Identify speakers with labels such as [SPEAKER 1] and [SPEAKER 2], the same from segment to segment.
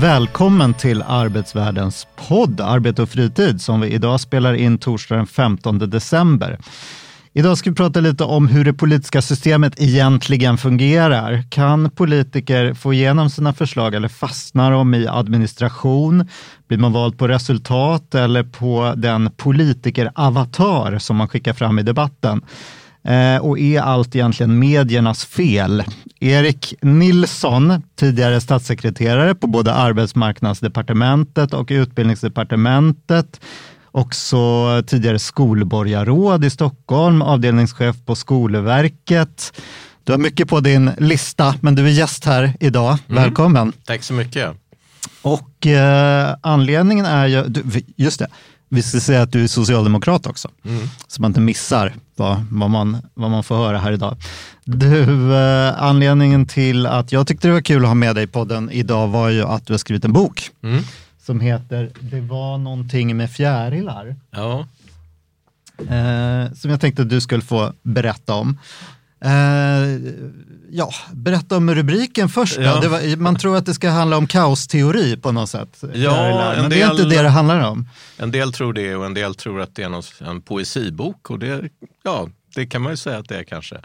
[SPEAKER 1] Välkommen till Arbetsvärldens podd Arbete och fritid som vi idag spelar in torsdag den 15 december. Idag ska vi prata lite om hur det politiska systemet egentligen fungerar. Kan politiker få igenom sina förslag eller fastnar de i administration? Blir man vald på resultat eller på den politikeravatar som man skickar fram i debatten? Eh, och är allt egentligen mediernas fel? Erik Nilsson, tidigare statssekreterare på både arbetsmarknadsdepartementet och utbildningsdepartementet, också tidigare skolborgarråd i Stockholm, avdelningschef på Skolverket. Du har mycket på din lista, men du är gäst här idag. Mm. Välkommen!
[SPEAKER 2] Tack så mycket!
[SPEAKER 1] Och eh, anledningen är ju, just det, vi ska säga att du är socialdemokrat också, mm. så man inte missar vad, vad, man, vad man får höra här idag. Du, eh, anledningen till att jag tyckte det var kul att ha med dig i podden idag var ju att du har skrivit en bok mm. som heter Det var någonting med fjärilar.
[SPEAKER 2] Ja.
[SPEAKER 1] Eh, som jag tänkte att du skulle få berätta om. Eh, ja, berätta om rubriken först. Ja. Var, man tror att det ska handla om kaosteori på något sätt.
[SPEAKER 2] Ja,
[SPEAKER 1] men del, det är inte det det handlar om.
[SPEAKER 2] En del tror det och en del tror att det är en poesibok. Och det, ja, det kan man ju säga att det är kanske.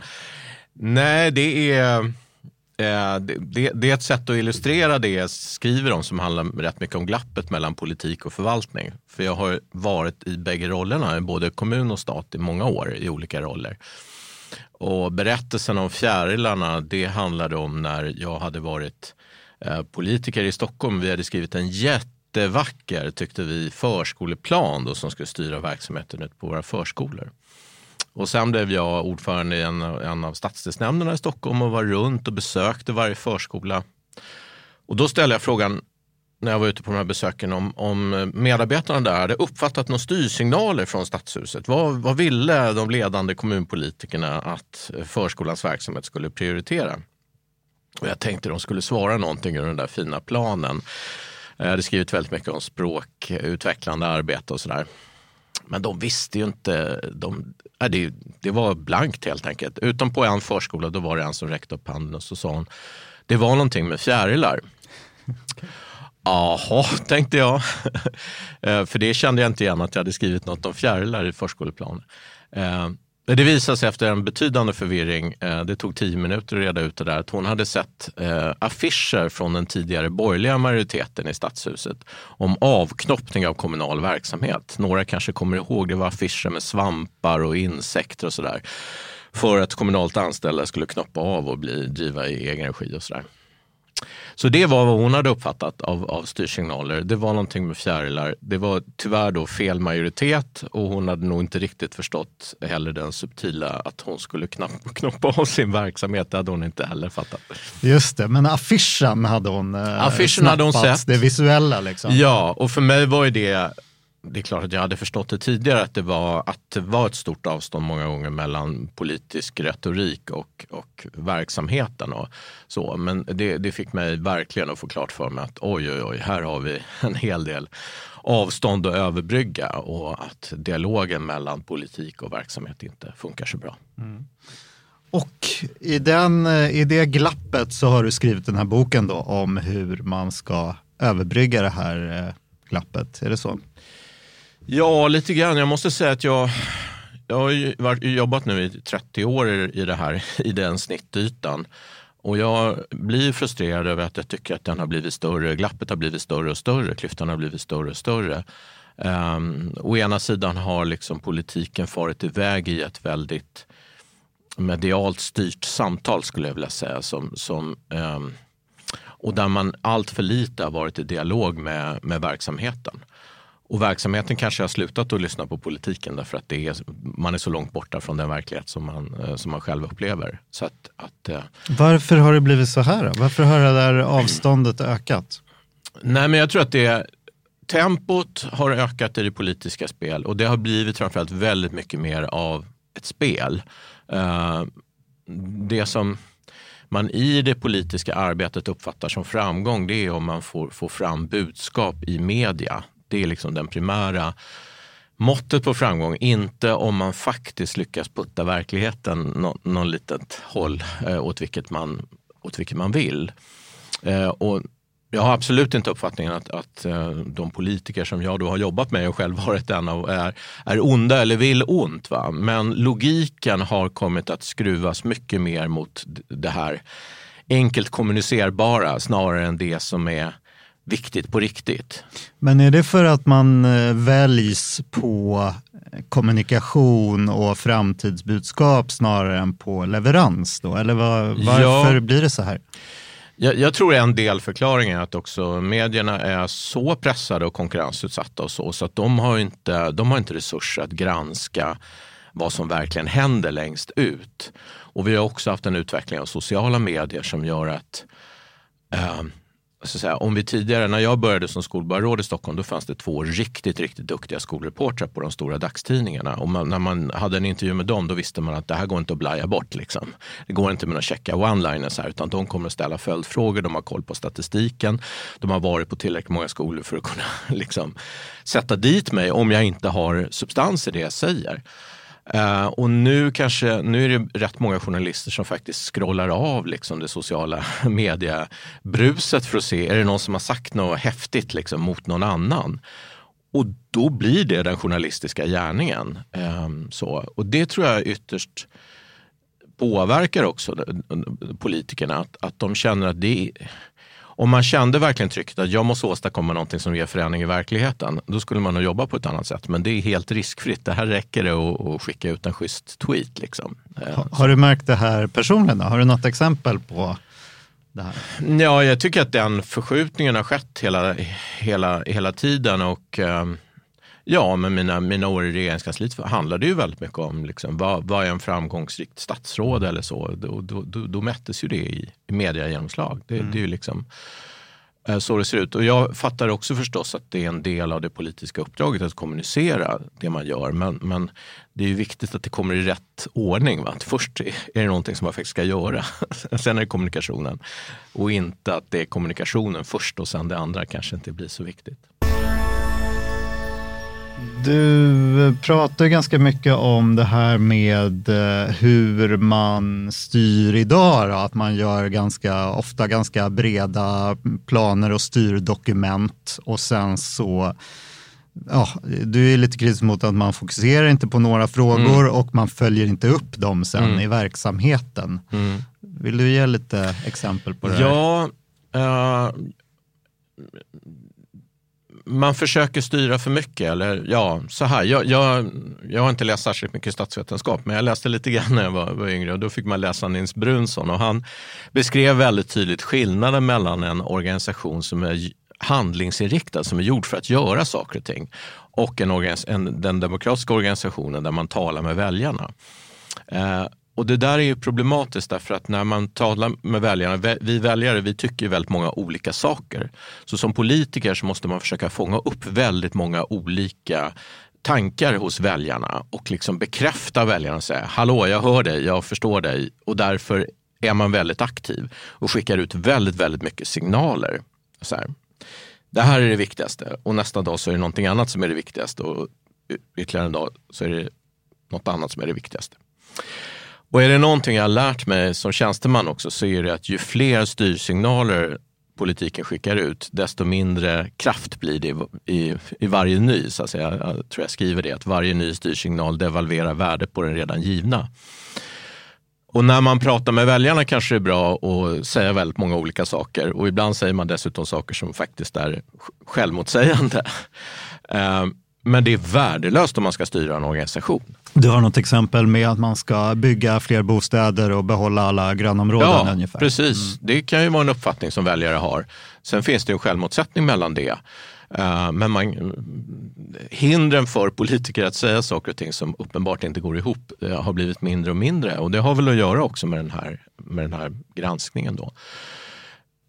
[SPEAKER 2] Nej, det är, eh, det, det, är ett sätt att illustrera det jag skriver om som handlar rätt mycket om glappet mellan politik och förvaltning. För jag har varit i bägge rollerna, både kommun och stat i många år i olika roller. Och berättelsen om fjärilarna, det handlade om när jag hade varit eh, politiker i Stockholm. Vi hade skrivit en jättevacker, tyckte vi, förskoleplan då, som skulle styra verksamheten ute på våra förskolor. Och sen blev jag ordförande i en, en av stadsdelsnämnderna i Stockholm och var runt och besökte varje förskola. Och då ställde jag frågan, när jag var ute på de här besöken om, om medarbetarna där hade uppfattat några styrsignaler från Stadshuset. Vad, vad ville de ledande kommunpolitikerna att förskolans verksamhet skulle prioritera? Och jag tänkte de skulle svara någonting ur den där fina planen. Eh, jag hade skrivit väldigt mycket om språkutvecklande arbete och sådär. Men de visste ju inte. De, eh, det, det var blankt helt enkelt. Utom på en förskola, då var det en som räckte upp handen och så sa hon, det var någonting med fjärilar. Jaha, tänkte jag. Eh, för det kände jag inte igen att jag hade skrivit något om fjärilar i förskoleplanen. Eh, men det visade sig efter en betydande förvirring, eh, det tog tio minuter att reda ut det där, att hon hade sett affischer från den tidigare borgerliga majoriteten i stadshuset om avknoppning av kommunal verksamhet. Några kanske kommer ihåg, det var affischer med svampar och insekter och sådär. För att kommunalt anställda skulle knoppa av och bli, driva i egen regi och sådär. Så det var vad hon hade uppfattat av, av styrsignaler. Det var någonting med fjärilar. Det var tyvärr då fel majoritet och hon hade nog inte riktigt förstått heller den subtila att hon skulle knapp, knoppa av sin verksamhet. Det hade hon inte heller fattat.
[SPEAKER 1] Just det, men affischen hade hon
[SPEAKER 2] eh, Affischen hade hon sett.
[SPEAKER 1] Det visuella liksom.
[SPEAKER 2] Ja, och för mig var ju det det är klart att jag hade förstått det tidigare att det var, att det var ett stort avstånd många gånger mellan politisk retorik och, och verksamheten. Och så. Men det, det fick mig verkligen att få klart för mig att oj, oj, oj, här har vi en hel del avstånd att överbrygga och att dialogen mellan politik och verksamhet inte funkar så bra. Mm.
[SPEAKER 1] Och i, den, eh, i det glappet så har du skrivit den här boken då om hur man ska överbrygga det här eh, glappet. Är det så?
[SPEAKER 2] Ja, lite grann. Jag måste säga att jag, jag har jobbat nu i 30 år i det här, i den snittytan. Och jag blir frustrerad över att jag tycker att den har blivit större. Glappet har blivit större och större. Klyftan har blivit större och större. Um, å ena sidan har liksom politiken farit iväg i ett väldigt medialt styrt samtal skulle jag vilja säga. Som, som, um, och där man allt för lite har varit i dialog med, med verksamheten. Och verksamheten kanske har slutat att lyssna på politiken därför att det är, man är så långt borta från den verklighet som man, eh, som man själv upplever. Så att, att, eh,
[SPEAKER 1] Varför har det blivit så här? Varför har det där avståndet ökat?
[SPEAKER 2] Nej, men jag tror att det tempot har ökat i det politiska spel och det har blivit framförallt väldigt mycket mer av ett spel. Eh, det som man i det politiska arbetet uppfattar som framgång det är om man får, får fram budskap i media. Det är liksom den primära måttet på framgång, inte om man faktiskt lyckas putta verkligheten någon, någon litet håll eh, åt, vilket man, åt vilket man vill. Eh, och jag har absolut inte uppfattningen att, att eh, de politiker som jag då har jobbat med och själv varit en av är, är onda eller vill ont. Va? Men logiken har kommit att skruvas mycket mer mot det här enkelt kommunicerbara snarare än det som är viktigt på riktigt.
[SPEAKER 1] Men är det för att man eh, väljs på kommunikation och framtidsbudskap snarare än på leverans då? Eller var, varför ja. blir det så här?
[SPEAKER 2] Jag, jag, tror en del förklaring är att också medierna är så pressade och konkurrensutsatta och så, så att de har inte, de har inte resurser att granska vad som verkligen händer längst ut. Och vi har också haft en utveckling av sociala medier som gör att eh, så säga, om vi tidigare, när jag började som skolborgarråd i Stockholm, då fanns det två riktigt, riktigt duktiga skolreportrar på de stora dagstidningarna. Och man, när man hade en intervju med dem, då visste man att det här går inte att blaja bort. Liksom. Det går inte med några checka one-liners här, utan de kommer att ställa följdfrågor, de har koll på statistiken, de har varit på tillräckligt många skolor för att kunna liksom, sätta dit mig om jag inte har substans i det jag säger. Uh, och nu, kanske, nu är det rätt många journalister som faktiskt scrollar av liksom det sociala mediebruset för att se, är det någon som har sagt något häftigt liksom, mot någon annan? Och då blir det den journalistiska gärningen. Um, så. Och det tror jag ytterst påverkar också politikerna, att, att de känner att det är om man kände verkligen trycket att jag måste åstadkomma någonting som ger förändring i verkligheten, då skulle man nog jobba på ett annat sätt. Men det är helt riskfritt. Det här räcker det att, skicka ut en schysst tweet. Liksom.
[SPEAKER 1] Har, har du märkt det här personligen? Då? Har du något exempel på det här?
[SPEAKER 2] Ja, jag tycker att den förskjutningen har skett hela, hela, hela tiden. och... Um, Ja, men mina, mina år i regeringskansliet handlade ju väldigt mycket om liksom, vad, vad är en framgångsrikt statsråd eller så. Då, då, då, då mättes ju det i, i mediagenomslag. Det, mm. det är ju liksom eh, så det ser ut. Och jag fattar också förstås att det är en del av det politiska uppdraget att kommunicera det man gör. Men, men det är ju viktigt att det kommer i rätt ordning. Va? Att först är det någonting som man faktiskt ska göra. sen är det kommunikationen. Och inte att det är kommunikationen först och sen det andra kanske inte blir så viktigt.
[SPEAKER 1] Du pratar ganska mycket om det här med eh, hur man styr idag. Då, att man gör ganska, ofta ganska breda planer och styrdokument och sen så Ja, du är lite kritisk mot att man fokuserar inte på några frågor mm. och man följer inte upp dem sen mm. i verksamheten. Mm. Vill du ge lite exempel på det?
[SPEAKER 2] Ja, uh, man försöker styra för mycket. Eller ja, så här. Jag, jag, jag har inte läst särskilt mycket statsvetenskap, men jag läste lite grann när jag var, var yngre och då fick man läsa Nils Brunsson och han beskrev väldigt tydligt skillnaden mellan en organisation som är handlingsinriktad, som är gjord för att göra saker och ting och en, en den demokratiska organisationen där man talar med väljarna. Eh, och det där är ju problematiskt därför att när man talar med väljarna, vi väljare vi tycker väldigt många olika saker. Så som politiker så måste man försöka fånga upp väldigt många olika tankar hos väljarna och liksom bekräfta väljarna och säga hallå jag hör dig, jag förstår dig och därför är man väldigt aktiv och skickar ut väldigt, väldigt mycket signaler. Så här. Det här är det viktigaste och nästa dag så är det någonting annat som är det viktigaste och ytterligare en dag så är det något annat som är det viktigaste. Och är det någonting jag har lärt mig som tjänsteman också så är det att ju fler styrsignaler politiken skickar ut, desto mindre kraft blir det i, i varje ny. Så att säga. Jag tror jag skriver det, att varje ny styrsignal devalverar värdet på den redan givna. Och när man pratar med väljarna kanske det är bra att säga väldigt många olika saker och ibland säger man dessutom saker som faktiskt är självmotsägande. Ehm, Eh, men det är värdelöst om man ska styra en organisation.
[SPEAKER 1] Du har något exempel med att man ska bygga fler bostäder och behålla alla grönområden
[SPEAKER 2] ja,
[SPEAKER 1] ungefär?
[SPEAKER 2] precis. Mm. Det kan ju vara en uppfattning som väljare har. Sen finns det en självmotsättning mellan det. Uh, men man, hindren för politiker att säga saker och ting som uppenbart inte går ihop uh, har blivit mindre och mindre. Och det har väl att göra också med den här, med den här granskningen. Då.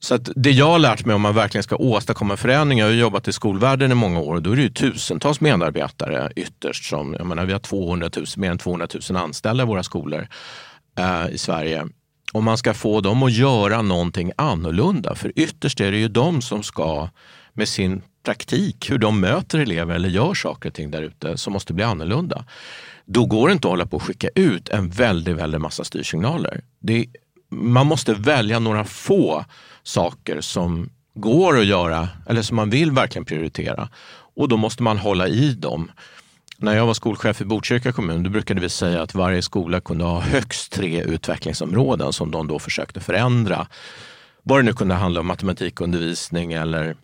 [SPEAKER 2] Så att det jag har lärt mig om man verkligen ska åstadkomma förändringar, jag har jobbat i skolvärlden i många år, då är det ju tusentals medarbetare ytterst som, jag menar vi har 200 000, mer än 200 000 anställda i våra skolor eh, i Sverige. Om man ska få dem att göra någonting annorlunda, för ytterst är det ju de som ska med sin praktik, hur de möter elever eller gör saker och ting där ute som måste bli annorlunda. Då går det inte att hålla på och skicka ut en väldigt, väldigt massa styrsignaler. Det, man måste välja några få saker som går att göra eller som man vill verkligen prioritera. Och då måste man hålla i dem. När jag var skolchef i Botkyrka kommun då brukade vi säga att varje skola kunde ha högst tre utvecklingsområden som de då försökte förändra. Vad det nu kunde handla om matematikundervisning eller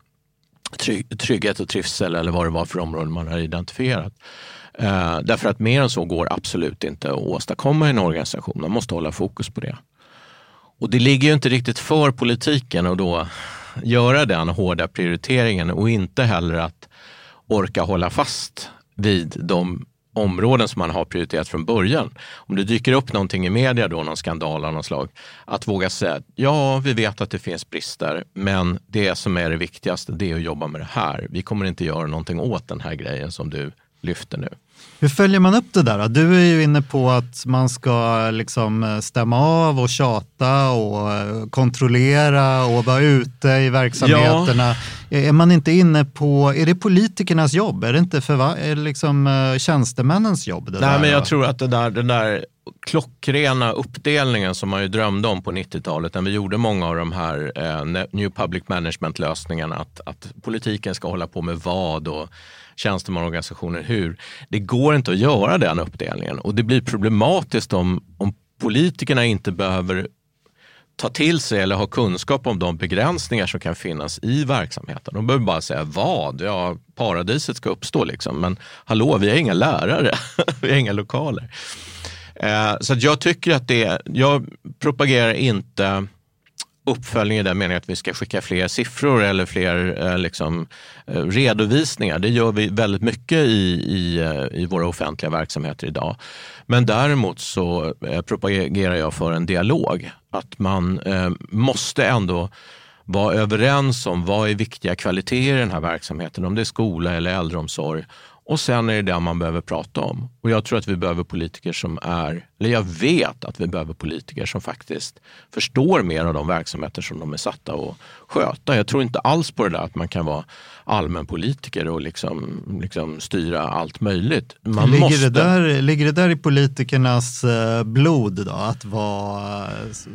[SPEAKER 2] trygghet och trivsel eller vad det var för områden man hade identifierat. Eh, därför att mer än så går absolut inte att åstadkomma i en organisation. Man måste hålla fokus på det. Och det ligger ju inte riktigt för politiken att då göra den hårda prioriteringen och inte heller att orka hålla fast vid de områden som man har prioriterat från början. Om det dyker upp någonting i media, då, någon skandal av något slag, att våga säga att ja, vi vet att det finns brister, men det som är det viktigaste, det är att jobba med det här. Vi kommer inte göra någonting åt den här grejen som du lyfter nu.
[SPEAKER 1] Hur följer man upp det där? Du är ju inne på att man ska liksom stämma av och tjata och kontrollera och vara ute i verksamheterna. Ja. Är man inte inne på, är det politikernas jobb? Är det inte för, liksom, eh, tjänstemännens jobb?
[SPEAKER 2] Nej, där? men jag tror att det där, den där klockrena uppdelningen som man ju drömde om på 90-talet när vi gjorde många av de här eh, New Public Management-lösningarna. Att, att politiken ska hålla på med vad och tjänstemannaorganisationer hur. Det går inte att göra den uppdelningen och det blir problematiskt om, om politikerna inte behöver ta till sig eller ha kunskap om de begränsningar som kan finnas i verksamheten. De behöver bara säga vad? Ja, paradiset ska uppstå liksom. Men hallå, vi har inga lärare, vi har inga lokaler. Eh, så jag tycker att det, jag propagerar inte uppföljning i den meningen att vi ska skicka fler siffror eller fler eh, liksom, eh, redovisningar. Det gör vi väldigt mycket i, i, eh, i våra offentliga verksamheter idag. Men däremot så eh, propagerar jag för en dialog. Att man eh, måste ändå vara överens om vad är viktiga kvaliteter i den här verksamheten, om det är skola eller äldreomsorg och sen är det det man behöver prata om. Och jag tror att vi behöver politiker som är, eller jag vet att vi behöver politiker som faktiskt förstår mer av de verksamheter som de är satta att sköta. Jag tror inte alls på det där att man kan vara allmänpolitiker och liksom, liksom styra allt möjligt. Man
[SPEAKER 1] ligger,
[SPEAKER 2] måste...
[SPEAKER 1] det där, ligger det där i politikernas eh, blod då, att vara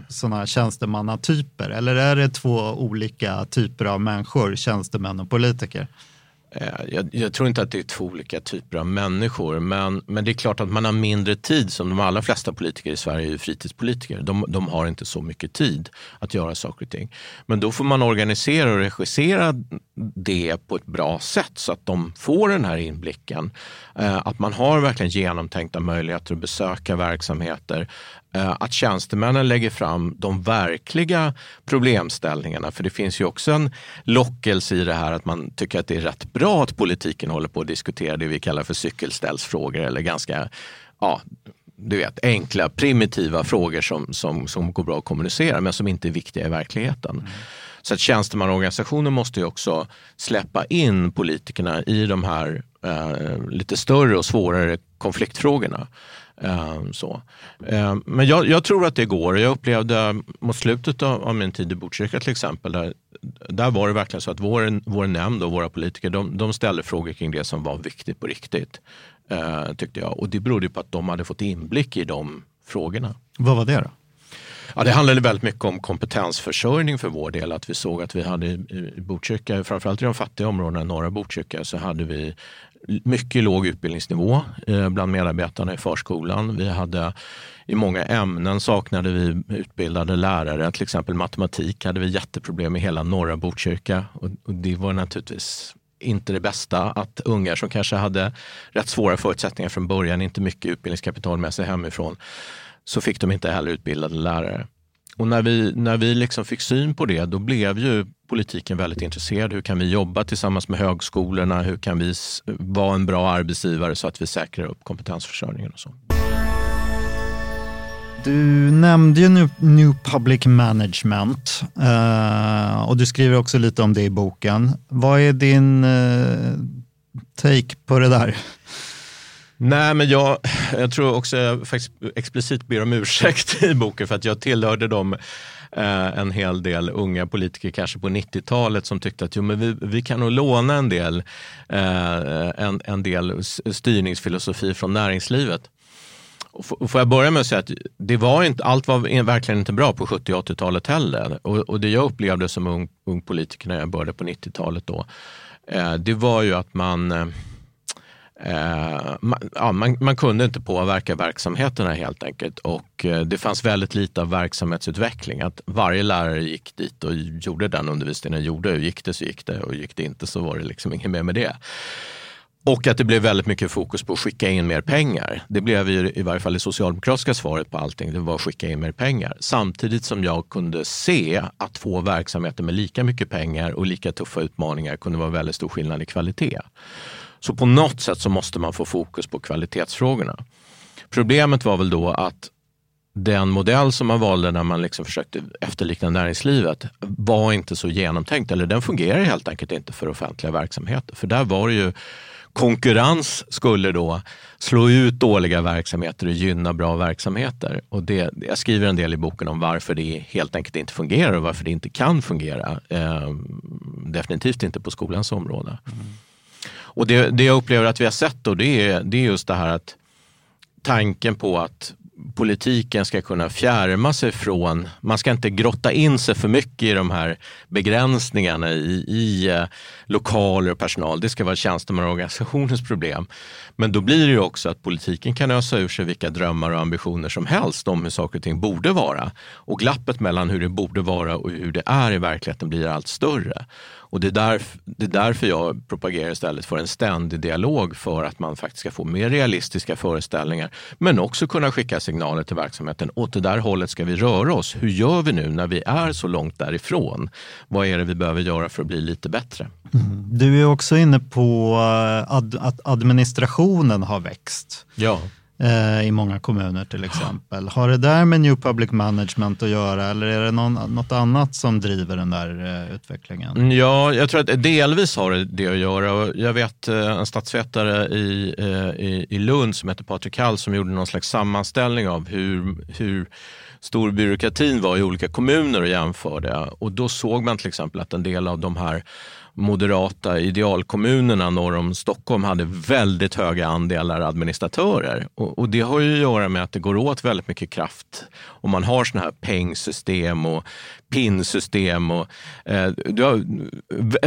[SPEAKER 1] sådana tjänstemannatyper? Eller är det två olika typer av människor, tjänstemän och politiker?
[SPEAKER 2] Eh, jag, jag, tror inte att det är två olika typer av människor, men, men det är klart att man har mindre tid, som de allra flesta politiker i Sverige är fritidspolitiker. De, de har inte så mycket tid att göra saker och ting. Men då får man organisera och regissera det på ett bra sätt så att de får den här inblicken. Eh, att man har verkligen genomtänkta möjligheter att besöka verksamheter, att tjänstemännen lägger fram de verkliga problemställningarna. För det finns ju också en lockelse i det här att man tycker att det är rätt bra att politiken håller på att diskutera det vi kallar för cykelställsfrågor eller ganska ja, du vet, enkla, primitiva frågor som, som, som går bra att kommunicera men som inte är viktiga i verkligheten. Mm. Så att tjänstemannaorganisationen måste ju också släppa in politikerna i de här eh, lite större och svårare konfliktfrågorna. Ehm, så. Ehm, men jag, jag, tror att det går. Jag upplevde mot slutet av, av min tid i Botkyrka till exempel, där, där var det verkligen så att vår, vår nämnd och våra politiker de, de ställde frågor kring det som var viktigt på riktigt. Eh, tyckte jag. Och det berodde på att de hade fått inblick i de frågorna.
[SPEAKER 1] Vad var det då?
[SPEAKER 2] Ja, det handlade väldigt mycket om kompetensförsörjning för vår del. Att vi såg att vi hade i Botkyrka, framförallt i de fattiga områdena i norra Botkyrka, så hade vi mycket låg utbildningsnivå eh, bland medarbetarna i förskolan. Vi hade i många ämnen saknade vi utbildade lärare. Till exempel matematik hade vi jätteproblem i hela norra Botkyrka. Och, och det var naturligtvis inte det bästa att ungar som kanske hade rätt svåra förutsättningar från början, inte mycket utbildningskapital med sig hemifrån, så fick de inte heller utbildade lärare. Och när vi, när vi liksom fick syn på det, då blev ju politiken väldigt intresserad. Hur kan vi jobba tillsammans med högskolorna? Hur kan vi vara en bra arbetsgivare så att vi säkrar upp kompetensförsörjningen och så.
[SPEAKER 1] Du nämnde ju New, New Public Management eh, och du skriver också lite om det i boken. Vad är din eh, take på det där?
[SPEAKER 2] Nej, men jag, jag tror också jag faktiskt explicit ber om ursäkt i boken för att jag tillhörde dem eh, en hel del unga politiker kanske på 90-talet som tyckte att jo, men vi, vi kan nog låna en del, eh, en, en del styrningsfilosofi från näringslivet. Och får jag börja med att säga att det var inte, allt var verkligen inte bra på 70 och 80-talet heller. Och, och, det jag upplevde som ung, ung politiker när jag började på 90-talet då, eh, det var ju att man eh, eh, man, ja, man, man, kunde inte påverka verksamheterna helt enkelt och eh, det fanns väldigt lite av verksamhetsutveckling. Att varje lärare gick dit och gjorde den undervisningen den gjorde. Gick det så gick det och gick det inte så var det liksom inget mer med det. Och att det blev väldigt mycket fokus på att skicka in mer pengar. Det blev ju i varje fall det socialdemokratiska svaret på allting. Det var att skicka in mer pengar. Samtidigt som jag kunde se att två verksamheter med lika mycket pengar och lika tuffa utmaningar kunde vara väldigt stor skillnad i kvalitet. Så på något sätt så måste man få fokus på kvalitetsfrågorna. Problemet var väl då att den modell som man valde när man liksom försökte efterlikna näringslivet var inte så genomtänkt, eller den fungerar helt enkelt inte för offentliga verksamheter. För där var det ju konkurrens skulle då slå ut dåliga verksamheter och gynna bra verksamheter. Och det, jag skriver en del i boken om varför det helt enkelt inte fungerar och varför det inte kan fungera. Eh, definitivt inte på skolans område. Mm. Och det, det jag upplever att vi har sett då, det är, det är just det här att tanken på att politiken ska kunna fjärma sig från, man ska inte grotta in sig för mycket i de här begränsningarna i, i eh, lokaler och personal. Det ska vara tjänstemannaorganisationens problem. Men då blir det ju också att politiken kan ösa ur sig vilka drömmar och ambitioner som helst om hur saker och ting borde vara. Och glappet mellan hur det borde vara och hur det är i verkligheten blir allt större. Och det är, därför, det är därför jag propagerar istället för en ständig dialog för att man faktiskt ska få mer realistiska föreställningar men också kunna skicka signaler till verksamheten. Åt det där hållet ska vi röra oss. Hur gör vi nu när vi är så långt därifrån? Vad är det vi behöver göra för att bli lite bättre?
[SPEAKER 1] Mm. Du är också inne på eh, ad, att administrationen har växt.
[SPEAKER 2] Ja
[SPEAKER 1] Eh, i många kommuner till exempel. Har det där med New Public Management att göra eller är det någon, något annat som driver den där eh, utvecklingen?
[SPEAKER 2] Mm, ja, jag tror att delvis har det det att göra. Jag vet eh, en statsvetare i, i, i Lund som heter Patrik Hall som gjorde någon slags sammanställning av hur, hur stor byråkratin var i olika kommuner och jämförde. Och då såg man till exempel att en del av de här moderata idealkommunerna norr om Stockholm hade väldigt höga andelar administratörer. Och, och, det har ju att göra med att det går åt väldigt mycket kraft om man har såna här pengsystem och pinsystem Och, eh, du har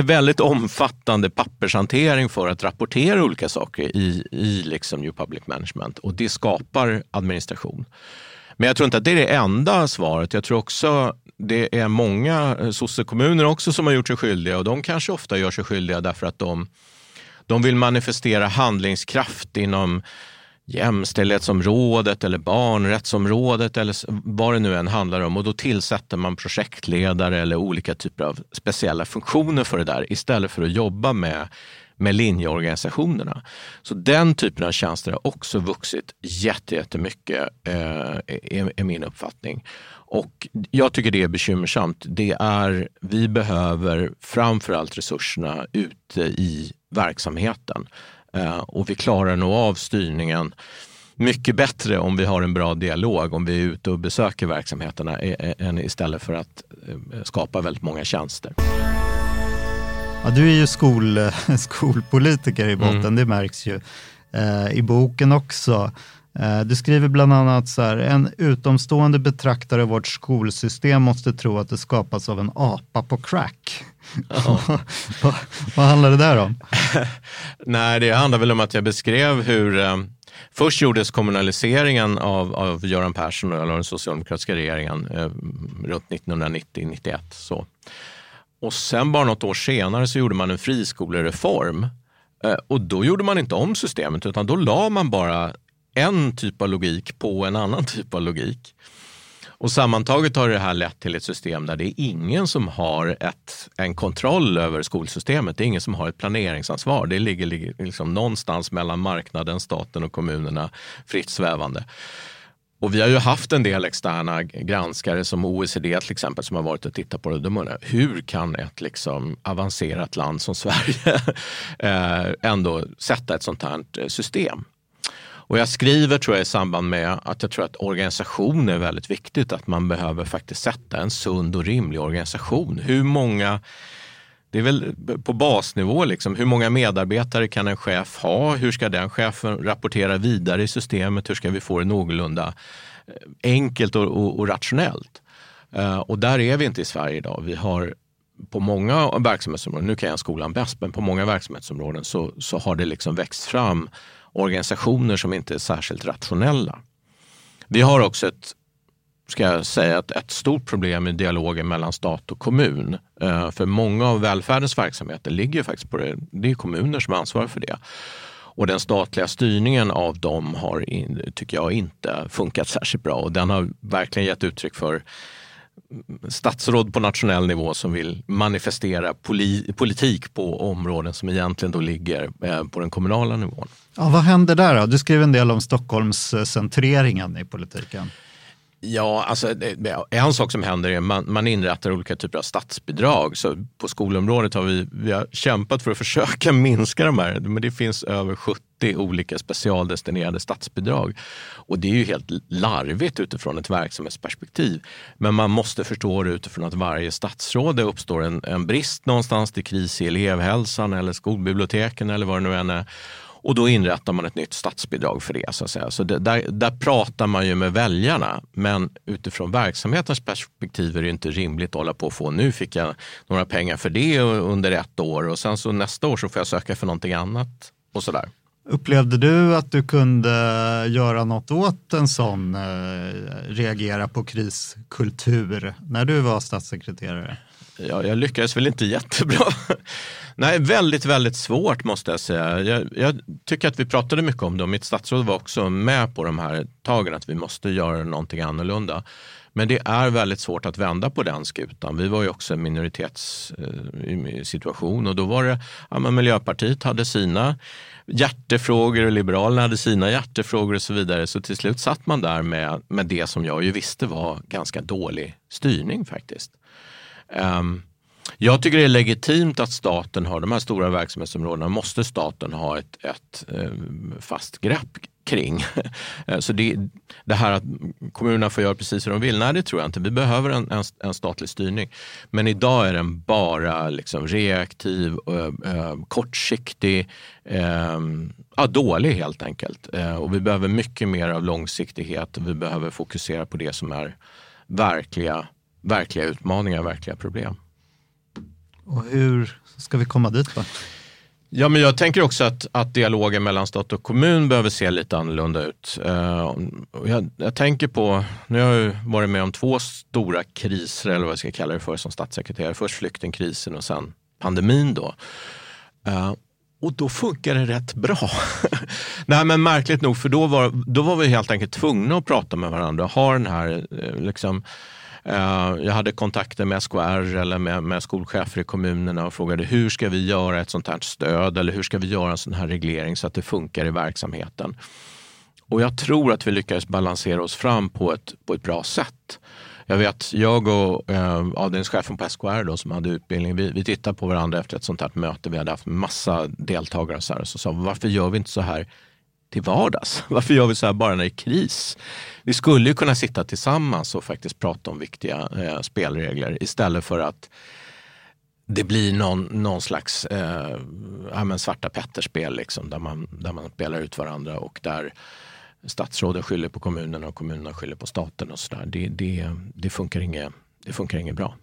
[SPEAKER 2] väldigt omfattande pappershantering för att rapportera olika saker i, i liksom New Public Management och det skapar administration. Men jag tror inte att det är det enda svaret. Jag tror också det är många eh, sossekommuner också som har gjort sig skyldiga och de kanske ofta gör sig skyldiga därför att de, de vill manifestera handlingskraft inom jämställdhetsområdet eller barnrättsområdet eller vad det nu än handlar om. Och då tillsätter man projektledare eller olika typer av speciella funktioner för det där istället för att jobba med med linjeorganisationerna. Så den typen av tjänster har också vuxit jättemycket, eh, är, är min uppfattning. Och jag tycker det är bekymmersamt. Det är, vi behöver framförallt resurserna ute i verksamheten. Eh, och vi klarar nog av styrningen mycket bättre om vi har en bra dialog, om vi är ute och besöker verksamheterna än istället för att eh, skapa väldigt många tjänster.
[SPEAKER 1] Ja, du är ju skol, skolpolitiker i botten, mm. det märks ju. Eh, I boken också. Eh, du skriver bland annat så här, en utomstående betraktare av vårt skolsystem måste tro att det skapas av en apa på crack. vad, vad handlar det där om?
[SPEAKER 2] Nej, det handlar väl om att jag beskrev hur eh, Först gjordes kommunaliseringen av, av Göran Persson eller den socialdemokratiska regeringen eh, runt 1990-91. Och sen bara något år senare så gjorde man en friskolereform. Eh, och då gjorde man inte om systemet utan då la man bara en typ av logik på en annan typ av logik. Och sammantaget har det här lett till ett system där det är ingen som har ett, en kontroll över skolsystemet. Det är ingen som har ett planeringsansvar. Det ligger liksom någonstans mellan marknaden, staten och kommunerna fritt svävande. och vi har ju haft en del externa granskare som OECD till exempel som har varit och tittat på det. De undrar, hur kan ett liksom avancerat land som Sverige eh, ändå sätta ett sånt här system? Och jag skriver tror jag i samband med att jag tror att organisation är väldigt viktigt. Att man behöver faktiskt sätta en sund och rimlig organisation. Hur många det är väl på basnivå, liksom. hur många medarbetare kan en chef ha? Hur ska den chefen rapportera vidare i systemet? Hur ska vi få det någorlunda eh, enkelt och, och, och rationellt? Uh, och där är vi inte i Sverige idag. Vi har på många verksamhetsområden, nu kan jag skolan bäst, men på många verksamhetsområden så, så har det liksom växt fram organisationer som inte är särskilt rationella. Vi har också ett ska jag säga, ett, ett stort problem i dialogen mellan stat och kommun. Eh, för många av välfärdens verksamheter ligger faktiskt på det. Det är kommuner som ansvarar för det. Och den statliga styrningen av dem har, tycker jag, inte funkat särskilt bra. Och den har verkligen gett uttryck för statsråd på nationell nivå som vill manifestera poli politik på områden som egentligen då ligger eh, på den kommunala nivån.
[SPEAKER 1] Ja, vad händer där då? Du skrev en del om Stockholmscentreringen i politiken.
[SPEAKER 2] Ja, alltså, en sak som händer är att man, man inrättar olika typer av statsbidrag. Så på skolområdet har vi, vi har kämpat för att försöka minska de här, men det finns över 70 olika specialdestinerade statsbidrag. Och det är ju helt larvigt utifrån ett verksamhetsperspektiv. Men man måste förstå det utifrån att varje statsråd, det uppstår en, en brist någonstans, det är kris i elevhälsan eller skolbiblioteken eller vad det nu än är. Och då inrättar man ett nytt statsbidrag för det. Så, att säga. så det, där, där pratar man ju med väljarna. Men utifrån verksamhetens perspektiv är det inte rimligt att hålla på och få, nu fick jag några pengar för det under ett år och sen så nästa år så får jag söka för någonting annat och sådär.
[SPEAKER 1] Upplevde du att du kunde göra något åt en sån eh, reagera på kriskultur när du var statssekreterare?
[SPEAKER 2] Ja, jag lyckades väl inte jättebra. Nej, väldigt, väldigt svårt måste jag säga. Jag, jag, tycker att vi pratade mycket om det och mitt statsråd var också med på de här tagen att vi måste göra någonting annorlunda. Men det är väldigt svårt att vända på den skutan. Vi var ju också en minoritetssituation eh, och då var det, ja, men Miljöpartiet hade sina hjärtefrågor och Liberalerna hade sina hjärtefrågor och så vidare. Så till slut satt man där med, med det som jag ju visste var ganska dålig styrning faktiskt. Um, jag tycker det är legitimt att staten har de här stora verksamhetsområdena, måste staten ha ett, ett eh, fast grepp kring. Eh, så det, det, här att kommunerna får göra precis hur de vill, nej det tror jag inte. Vi behöver en, en, en statlig styrning. Men idag är den bara liksom reaktiv, äh, kortsiktig, äh, ja, dålig helt enkelt. och vi behöver mycket mer av långsiktighet och vi behöver fokusera på det som är verkliga, verkliga utmaningar, verkliga problem.
[SPEAKER 1] Och hur ska vi komma dit då?
[SPEAKER 2] Ja, men jag tänker också att, att dialogen mellan stat och kommun behöver se lite annorlunda ut. Uh, jag, jag, tänker på, nu har jag varit med om två stora kriser, eller vad jag ska kalla det för som statssekreterare. Först flyktingkrisen och sen pandemin. då. Uh, och då funkar det rätt bra. Nej men märkligt nog, för då var, då var vi helt enkelt tvungna att prata med varandra. Ha den här eh, liksom, Eh, jag hade kontakter med SKR eller med, med skolchefer i kommunerna och frågade hur ska vi göra ett sånt här stöd eller hur ska vi göra en sån här reglering så att det funkar i verksamheten. Och jag tror att vi lyckades balansera oss fram på ett, på ett bra sätt. Jag vet, jag och eh, avdelningschefen på SKR då, som hade utbildning, vi, vi tittade på varandra efter ett sånt här möte. Vi hade haft massa deltagare och så, här, och så sa varför gör vi inte så här till vardags? Varför gör vi så här bara när det är kris? Vi skulle ju kunna sitta tillsammans och faktiskt prata om viktiga eh, spelregler istället för att det blir någon, någon slags eh, ja, svarta Petter-spel liksom, där, man, där man spelar ut varandra och där statsråden skyller på kommunerna och kommunerna skyller på staten och sådär. Det, det, det, funkar inget, det funkar inget bra.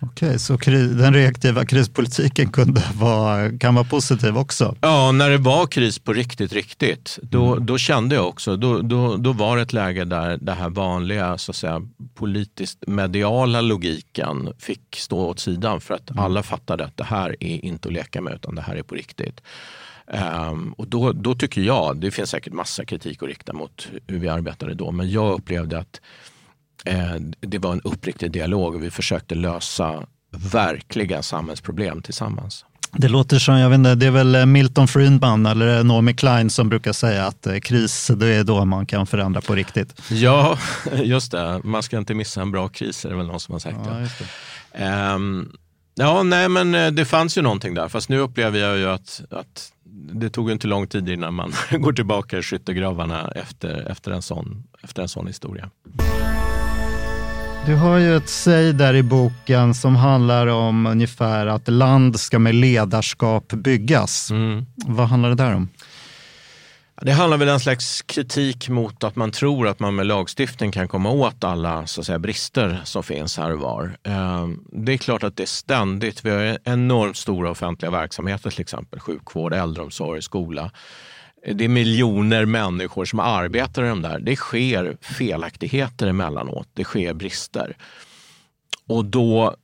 [SPEAKER 1] Okej, så den reaktiva krispolitiken kunde vara, kan vara positiv också?
[SPEAKER 2] Ja, när det var kris på riktigt, riktigt, då, mm. då kände jag också, då, då, då var det ett läge där det här vanliga så att säga, politiskt mediala logiken fick stå åt sidan för att mm. alla fattade att det här är inte att leka med utan det här är på riktigt. Um, och då, då tycker jag, det finns säkert massa kritik att rikta mot hur vi arbetade då, men jag upplevde att det var en uppriktig dialog och vi försökte lösa verkliga samhällsproblem tillsammans.
[SPEAKER 1] Det låter som, jag vet inte, det är väl Milton Friedman eller Naomi Klein som brukar säga att eh, kris, det är då man kan förändra på riktigt.
[SPEAKER 2] Ja, just det. Man ska inte missa en bra kris, är det väl någon som har sagt.
[SPEAKER 1] Ja,
[SPEAKER 2] Ja, um, ja nej men eh, det fanns ju någonting där. Fast nu upplever jag ju att, att det tog inte lång tid innan man går tillbaka i skyttegravarna efter, efter, en sån, efter en sån historia.
[SPEAKER 1] Du har ju ett säg där i boken som handlar om ungefär att land ska med ledarskap byggas.
[SPEAKER 2] Mm.
[SPEAKER 1] Vad handlar det där om?
[SPEAKER 2] Det handlar väl en slags kritik mot att man tror att man med lagstiftning kan komma åt alla så att säga, brister som finns här och var. Eh, Det är klart att det är ständigt, vi har enormt stora offentliga verksamheter till exempel, sjukvård, äldreomsorg, skola. Det är miljoner människor som arbetar i de där. Det sker felaktigheter emellanåt, det sker brister. Och då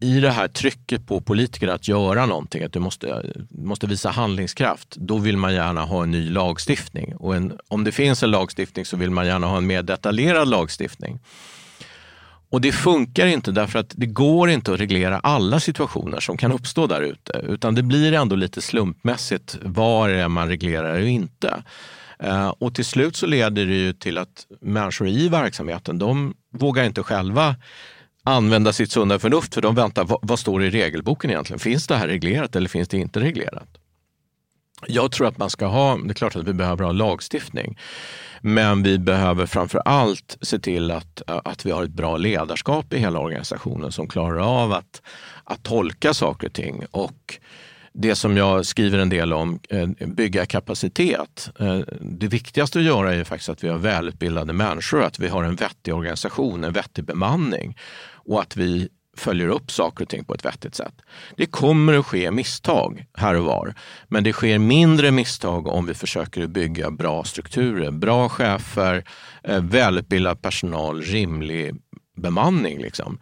[SPEAKER 2] i det här trycket på politiker att göra någonting, att du måste, måste visa handlingskraft, då vill man gärna ha en ny lagstiftning. Och en, om det finns en lagstiftning så vill man gärna ha en mer detaljerad lagstiftning. Och det funkar inte därför att det går inte att reglera alla situationer som kan uppstå där ute. Utan det blir ändå lite slumpmässigt var är man reglerar och inte. Eh, och till slut så leder det ju till att människor i verksamheten, de vågar inte själva använda sitt sunda förnuft för de väntar, vad, vad står det i regelboken egentligen? Finns det här reglerat eller finns det inte reglerat? Jag tror att man ska ha, det är klart att vi behöver ha lagstiftning, men vi behöver framför allt se till att, att vi har ett bra ledarskap i hela organisationen som klarar av att, att tolka saker och ting. Och det som jag skriver en del om, eh, bygga kapacitet. Eh, det viktigaste att göra är ju faktiskt att vi har välutbildade människor, att vi har en vettig organisation, en vettig bemanning och att vi följer upp saker och ting på ett vettigt sätt. Det kommer att ske misstag här och var, men det sker mindre misstag om vi försöker bygga bra strukturer, bra chefer, eh, välutbildad personal, rimlig bemanning. Liksom.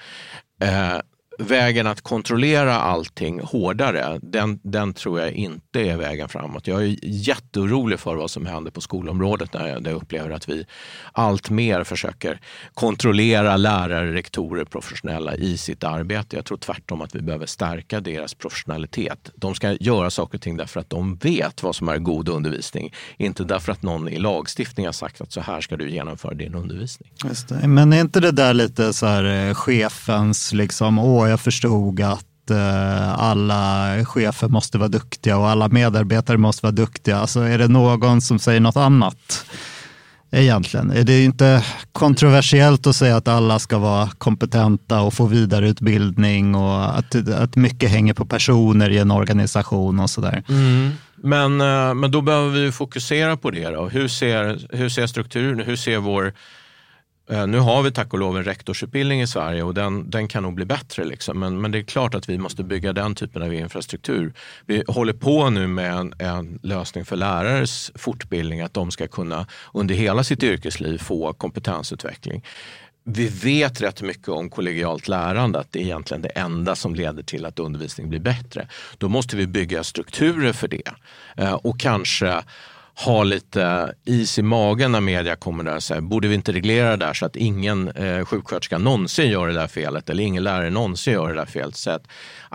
[SPEAKER 2] Eh, Vägen att kontrollera allting hårdare, den, den tror jag inte är vägen framåt. Jag är jätteorolig för vad som händer på skolområdet när jag, där jag upplever att vi allt mer försöker kontrollera lärare, rektorer, professionella i sitt arbete. Jag tror tvärtom att vi behöver stärka deras professionalitet. De ska göra saker och ting därför att de vet vad som är god undervisning, inte därför att någon i lagstiftning har sagt att så här ska du genomföra din undervisning.
[SPEAKER 1] Just det. Men är inte det där lite så här eh, chefens, liksom, jag förstod att eh, alla chefer måste vara duktiga och alla medarbetare måste vara duktiga. Alltså är det någon som säger något annat? Egentligen. Är det inte kontroversiellt att säga att alla ska vara kompetenta och få vidareutbildning och att, att mycket hänger på personer i en organisation och sådär? Mm.
[SPEAKER 2] Men, eh, men då behöver vi fokusera på det. Då. Hur, ser, hur ser strukturen Hur ser vår... Eh, nu har vi tack och lov en rektorsutbildning i Sverige och den, den kan nog bli bättre. Liksom. Men, men det är klart att vi måste bygga den typen av infrastruktur. Vi håller på nu med en, en lösning för lärares fortbildning, att de ska kunna under hela sitt yrkesliv få kompetensutveckling. Vi vet rätt mycket om kollegialt lärande, att det är egentligen det enda som leder till att undervisning blir bättre. Då måste vi bygga strukturer för det eh, och kanske ha lite is i magen när media kommer där och säger, borde vi inte reglera det där så att ingen eh, sjuksköterska någonsin gör det där felet eller ingen lärare någonsin gör det där felet. Så att,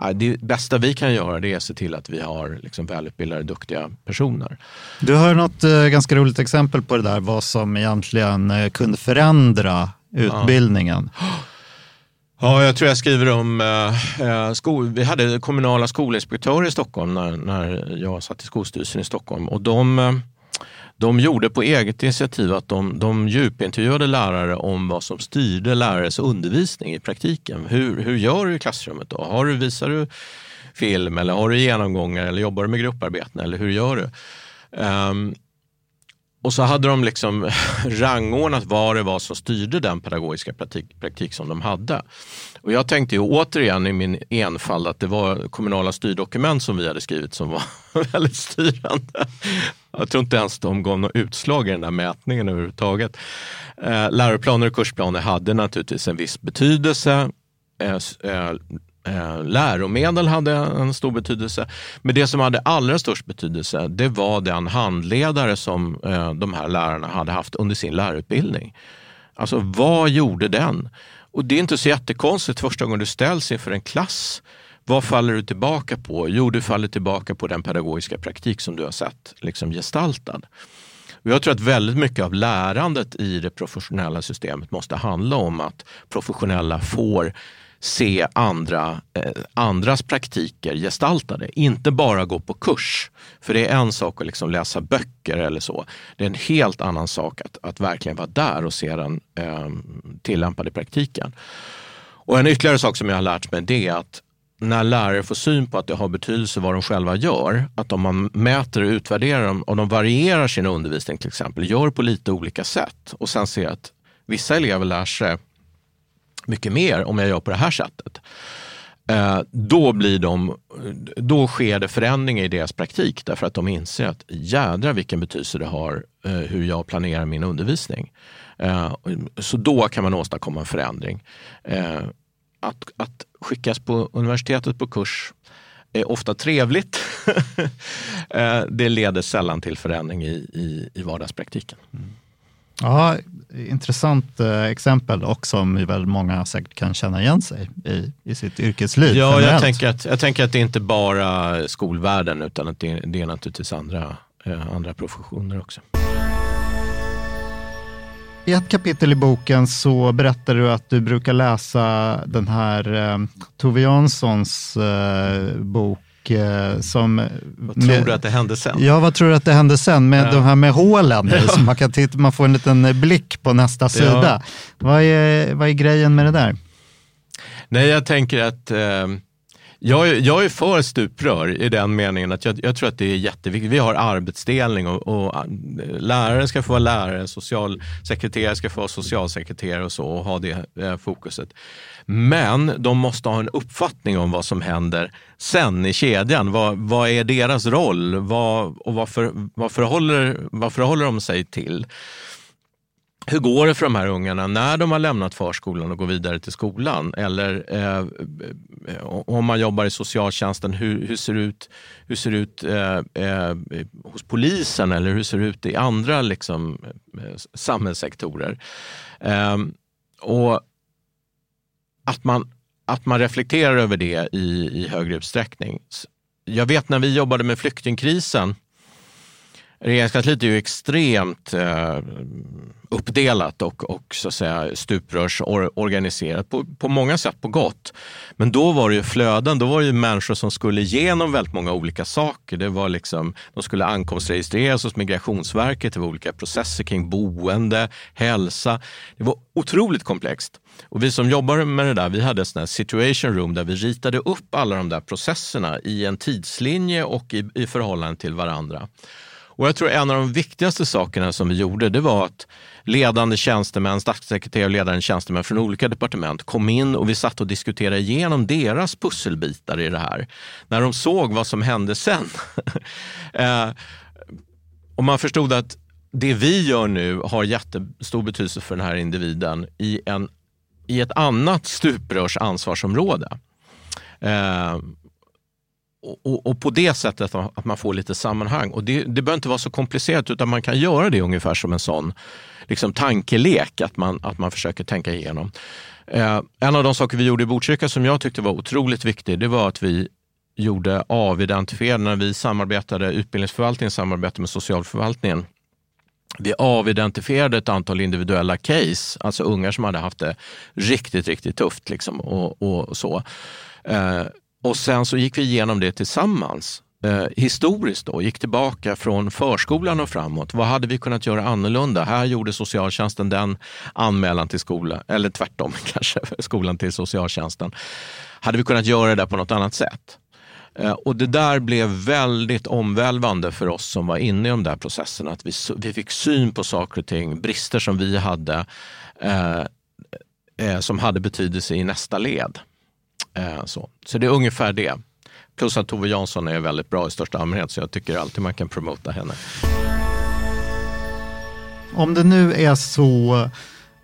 [SPEAKER 2] eh, det bästa vi kan göra det är att se till att vi har liksom, välutbildade, duktiga personer.
[SPEAKER 1] Du har något eh, ganska roligt exempel på det där, vad som egentligen eh, kunde förändra utbildningen.
[SPEAKER 2] Ja, jag tror jag skriver om eh, eh, skol, vi hade kommunala skolinspektörer i Stockholm när, när jag satt i skolstyrelsen i Stockholm och de, eh, de gjorde på eget initiativ att de, de djupintervjuade lärare om vad som styrde lärares undervisning i praktiken. Hur, hur gör du i klassrummet då? Har du, visar du film eller har du genomgångar eller jobbar du med grupparbeten eller hur gör du? Um, och så hade de liksom rangordnat vad det var som styrde den pedagogiska praktik, praktik som de hade. Och jag tänkte ju återigen i min enfald att det var kommunala styrdokument som vi hade skrivit som var väldigt styrande. Jag tror inte ens de gav något utslag i den där mätningen överhuvudtaget. Eh, läroplaner och kursplaner hade naturligtvis en viss betydelse. Eh, eh, Eh, läromedel hade en stor betydelse. Men det som hade allra störst betydelse, det var den handledare som eh, de här lärarna hade haft under sin lärarutbildning. Alltså vad gjorde den? Och det är inte så jättekonstigt första gången du ställs inför en klass vad faller du tillbaka på? Jo, du faller tillbaka på den pedagogiska praktik som du har sett liksom gestaltad. Och jag tror att väldigt mycket av lärandet i det professionella systemet måste handla om att professionella får se andra, eh, andras praktiker gestaltade. Inte bara gå på kurs. För det är en sak att liksom läsa böcker eller så. Det är en helt annan sak att, att verkligen vara där och se den eh, tillämpad i praktiken. Och en ytterligare sak som jag har lärt mig det är att när lärare får syn på att det har betydelse vad de själva gör, att om man mäter och utvärderar dem om de varierar sin undervisning till exempel, gör på lite olika sätt och sen ser att vissa elever lär sig mycket mer om jag gör på det här sättet. Eh, då, blir de, då sker det förändringar i deras praktik därför att de inser att jädra vilken betydelse det har eh, hur jag planerar min undervisning. Eh, så då kan man åstadkomma en förändring. Att, att skickas på universitetet på kurs är ofta trevligt. det leder sällan till förändring i, i, i vardagspraktiken. Mm.
[SPEAKER 1] Ja, intressant eh, exempel och som väl många säkert kan känna igen sig i, i sitt yrkesliv.
[SPEAKER 2] Ja, jag tänker, att, jag tänker att det inte bara skolvärlden utan att det, det är naturligtvis andra, eh, andra professioner också.
[SPEAKER 1] I ett kapitel i boken så berättar du att du brukar läsa den här eh, Tove Janssons eh, bok som...
[SPEAKER 2] Vad tror med, du att det hände sen?
[SPEAKER 1] Ja, vad tror du att det hände sen med ja. de här med hålen? Ja. Så man, kan titta, man får en liten blick på nästa sida. Ja. Vad, är, vad är grejen med det där?
[SPEAKER 2] Nej, jag tänker att eh, jag, jag är för stuprör i den meningen att jag, jag, tror att det är jätteviktigt. Vi har arbetsdelning och, och eh, lärare ska få vara lärare, socialsekreterare ska få vara socialsekreterare och så och ha det eh, fokuset. Men de måste ha en uppfattning om vad som händer sen i kedjan. Vad, vad är deras roll vad, och vad, för, vad, förhåller, vad förhåller de sig till? hur går det för de här ungarna när de har lämnat förskolan och går vidare till skolan? Eller eh, eh om man jobbar i socialtjänsten, hur, hur ser det ut, hur ser det ut eh, eh, hos polisen eller hur ser det ut i andra liksom, eh, samhällssektorer? Eh, och att man, att man reflekterar över det i, i högre utsträckning. Jag vet när vi jobbade med flyktingkrisen Regeringskansliet är ju extremt eh, uppdelat och, och så att säga stuprörsorganiserat på, på många sätt på gott. Men då var det ju flöden, då var det ju människor som skulle igenom väldigt många olika saker. Det var liksom, de skulle ankomstregistreras hos Migrationsverket, det var olika processer kring boende, hälsa. Det var otroligt komplext. Och vi som jobbar med det där, vi hade en situation room där vi ritade upp alla de där processerna i en tidslinje och i, i förhållande till varandra. Och jag tror en av de viktigaste sakerna som vi gjorde, det var att ledande tjänstemän, statssekreterare och ledande tjänstemän från olika departement kom in och vi satt och diskuterade igenom deras pusselbitar i det här. När de såg vad som hände sen. eh, och man förstod att det vi gör nu har jättestor betydelse för den här individen i, en, i ett annat stuprörs ansvarsområde. Eh, och, och, på det sättet att man får lite sammanhang. Och det, det behöver inte vara så komplicerat utan man kan göra det ungefär som en sån liksom, tankelek, att man, att man försöker tänka igenom. Eh, en av de saker vi gjorde i Botkyrka som jag tyckte var otroligt viktig, det var att vi gjorde avidentifierade, när vi samarbetade, utbildningsförvaltningen samarbetade med socialförvaltningen. Vi avidentifierade ett antal individuella case, alltså ungar som hade haft det riktigt, riktigt tufft. Liksom, och, och så. Eh, och sen så gick vi igenom det tillsammans. Eh, historiskt då, gick tillbaka från förskolan och framåt. Vad hade vi kunnat göra annorlunda? Här gjorde socialtjänsten den anmälan till skolan, eller tvärtom kanske, skolan till socialtjänsten. Hade vi kunnat göra det där på något annat sätt? Eh, och det där blev väldigt omvälvande för oss som var inne i de där processerna. Att vi, vi fick syn på saker och ting, brister som vi hade, eh, eh, som hade betydelse i nästa led. Eh, så. så det är ungefär det. Plus att Tove Jansson är väldigt bra i största allmänhet så jag tycker alltid man kan promota henne.
[SPEAKER 1] Om det nu är så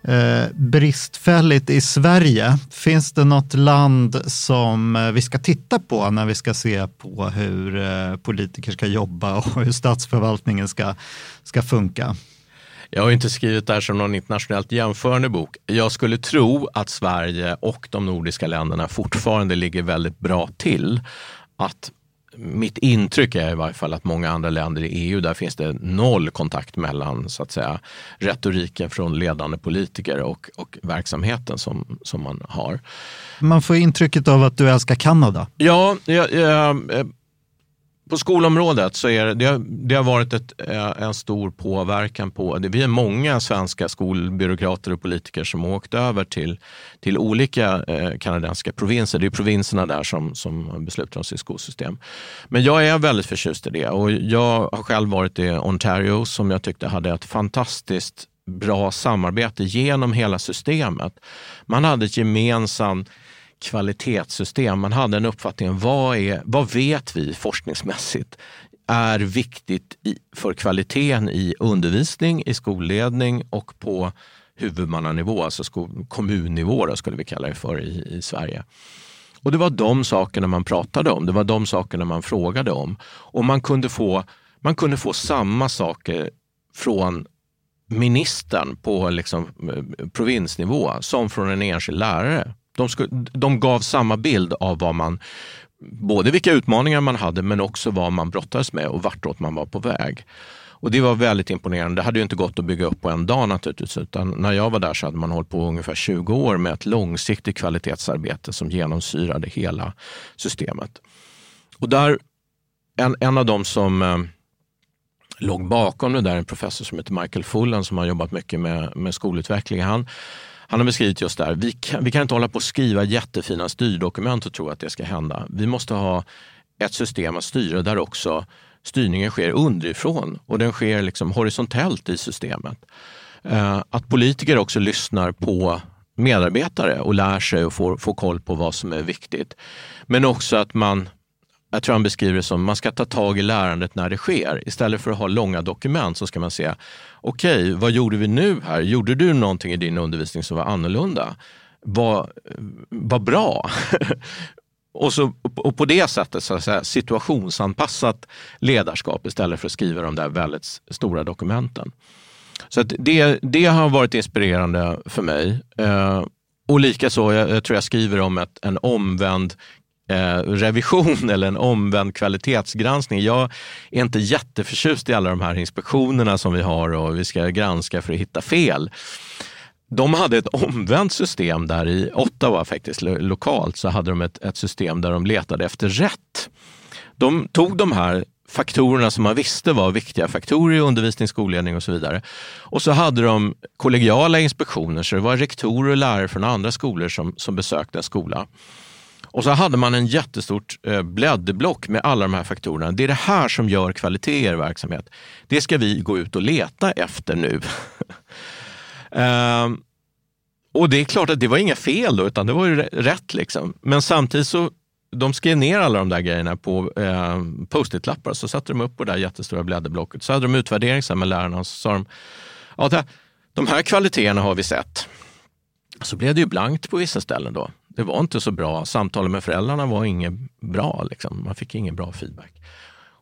[SPEAKER 1] eh, bristfälligt i Sverige, finns det något land som eh, vi ska titta på när vi ska se på hur eh, politiker ska jobba och hur statsförvaltningen ska, ska funka?
[SPEAKER 2] Jag har inte skrivit det här som någon internationellt jämförande bok. Jag skulle tro att Sverige och de nordiska länderna fortfarande ligger väldigt bra till. Att mitt intryck är i varje fall att många andra länder i EU, där finns det noll kontakt mellan så att säga, retoriken från ledande politiker och, och verksamheten som, som man har.
[SPEAKER 1] Man får intrycket av att du älskar Kanada.
[SPEAKER 2] Ja, jag, jag, på skolområdet så är det, det, har, det har varit ett, eh, en stor påverkan på, det, vi är många svenska skolbyråkrater och politiker som har åkt över till, till olika eh, kanadensiska provinser. Det är provinserna där som, som beslutar om sitt skolsystem. Men jag är väldigt förtjust i det och jag har själv varit i Ontario som jag tyckte hade ett fantastiskt bra samarbete genom hela systemet. Man hade ett gemensamt kvalitetssystem. Man hade en uppfattning om vad, är, vad vet vi forskningsmässigt är viktigt i, för kvaliteten i undervisning, i skolledning och på huvudmannanivå, alltså skol, kommunnivå då, skulle vi kalla det för i, i Sverige. Och det var de sakerna man pratade om, det var de sakerna man frågade om. Och man kunde få, man kunde få samma saker från ministern på liksom, eh, provinsnivå som från en enskild lärare. De, skulle, de gav samma bild av vad man, både vilka utmaningar man hade men också vad man brottades med och vartåt man var på väg. Och Det var väldigt imponerande. Det hade ju inte gått att bygga upp på en dag naturligtvis. Utan när jag var där så hade man hållit på ungefär 20 år med ett långsiktigt kvalitetsarbete som genomsyrade hela systemet. Och där, en, en av de som eh, låg bakom det där, en professor som heter Michael Fullan som har jobbat mycket med, med skolutveckling. Han, han har beskrivit just det här. Vi kan, vi kan inte hålla på att skriva jättefina styrdokument och tro att det ska hända. Vi måste ha ett system att styra där också styrningen sker underifrån och den sker liksom horisontellt i systemet. Eh, att politiker också lyssnar på medarbetare och lär sig och får, får koll på vad som är viktigt. Men också att man jag tror han beskriver det som man ska ta tag i lärandet när det sker. Istället för att ha långa dokument så ska man säga, okej, okay, vad gjorde vi nu här? Gjorde du någonting i din undervisning som var annorlunda? Vad, var bra! och, så, och på det sättet så att säga, situationsanpassat ledarskap istället för att skriva de där väldigt stora dokumenten. Så det, det har varit inspirerande för mig. Eh, och likaså, jag, jag tror jag skriver om ett, en omvänd eh, revision eller en omvänd kvalitetsgranskning. Jag är inte jätteförtjust i alla de här inspektionerna som vi har och vi ska granska för att hitta fel. De hade ett omvänt system där i Ottawa faktiskt, lokalt, så hade de ett, ett system där de letade efter rätt. De tog de här faktorerna som man visste var viktiga faktorer i undervisning, skolledning och så vidare. Och så hade de kollegiala inspektioner, så det var rektorer och lärare från andra skolor som, som besökte en skola. Och så hade man en jättestort eh, blädderblock med alla de här faktorerna. Det är det här som gör kvalitet i er verksamhet. Det ska vi gå ut och leta efter nu. ehm, och det är klart att det var inga fel då, utan det var ju rätt. Liksom. Men samtidigt så de skrev ner alla de där grejerna på eh, post-it-lappar, så satte de upp på det där jättestora blädderblocket. Så hade de utvärdering sen med lärarna och så sa de, ja, de här kvaliteterna har vi sett. Så blev det ju blankt på vissa ställen då det var inte så bra. Samtalen med föräldrarna var inget bra. Liksom. Man fick ingen bra feedback.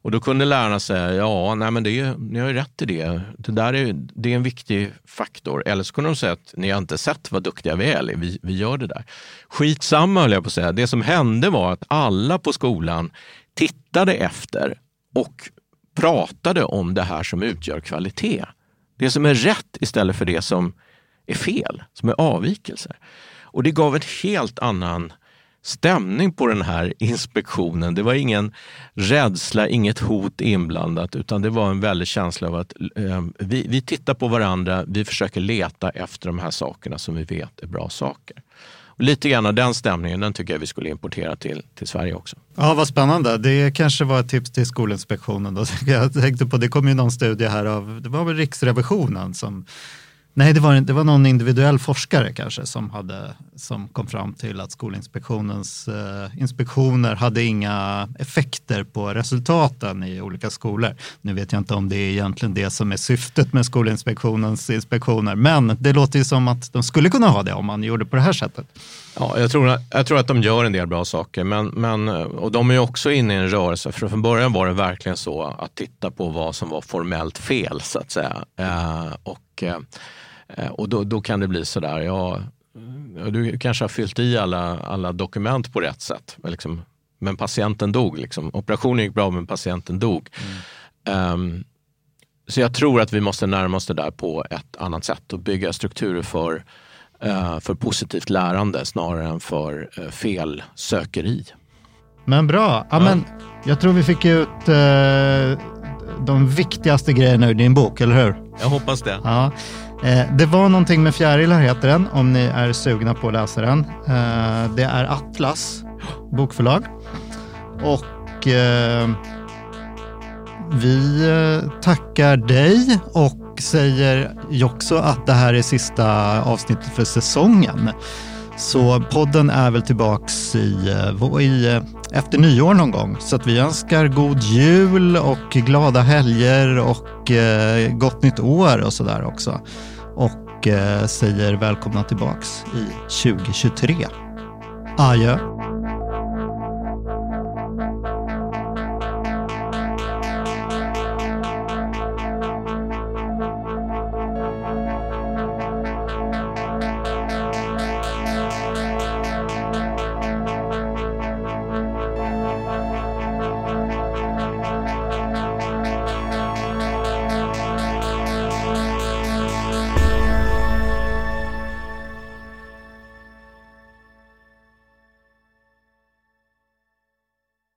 [SPEAKER 2] Och då kunde lärarna säga, ja, nej, men det är, ni har ju rätt i det. Det, där är, det är en viktig faktor. Eller så kunde de säga att ni har inte sett vad duktiga vi är. Vi, vi gör det där. Skitsamma höll jag på att säga. Det som hände var att alla på skolan tittade efter och pratade om det här som utgör kvalitet. Det som är rätt istället för det som är fel, som är avvikelser. Och det gav en helt annan stämning på den här inspektionen. Det var ingen rädsla, inget hot inblandat, utan det var en väldig känsla av att eh, vi, vi tittar på varandra, vi försöker leta efter de här sakerna som vi vet är bra saker. Och lite grann av den stämningen, den tycker jag vi skulle importera till, till Sverige också.
[SPEAKER 1] Ja, vad spännande. Det kanske var ett tips till Skolinspektionen. Då. Jag tänkte på, det kom ju någon studie här av, det var väl Riksrevisionen som Nej, det var, det var någon individuell forskare kanske som, hade, som kom fram till att Skolinspektionens eh, inspektioner hade inga effekter på resultaten i olika skolor. Nu vet jag inte om det är egentligen det som är syftet med Skolinspektionens inspektioner, men det låter ju som att de skulle kunna ha det om man gjorde på det här sättet.
[SPEAKER 2] Ja, jag tror, jag tror att de gör en del bra saker, men, men, eh, och de är också inne i en rörelse. För från början var det verkligen så att titta på vad som var formellt fel, så att säga. Eh, och eh, och då, då kan det bli sådär, ja, du kanske har fyllt i alla, alla dokument på rätt sätt. Men, liksom, men patienten dog. Liksom. Operationen gick bra men patienten dog. Um, så jag tror att vi måste närma oss det där på ett annat sätt och bygga strukturer för, uh, för positivt lärande snarare än för uh, fel sökeri.
[SPEAKER 1] Men bra. Ja, men jag tror vi fick ut eh, de viktigaste grejerna ur din bok, eller hur?
[SPEAKER 2] Jag hoppas det.
[SPEAKER 1] Ja. Eh, det var någonting med fjärilar heter den, om ni är sugna på att läsa den. Eh, det är Atlas bokförlag. Och eh, vi tackar dig och säger också att det här är sista avsnittet för säsongen. Så podden är väl tillbaks i, i, efter nyår någon gång. Så att vi önskar god jul och glada helger och eh, gott nytt år och sådär också. Och eh, säger välkomna tillbaks i 2023. Adjö.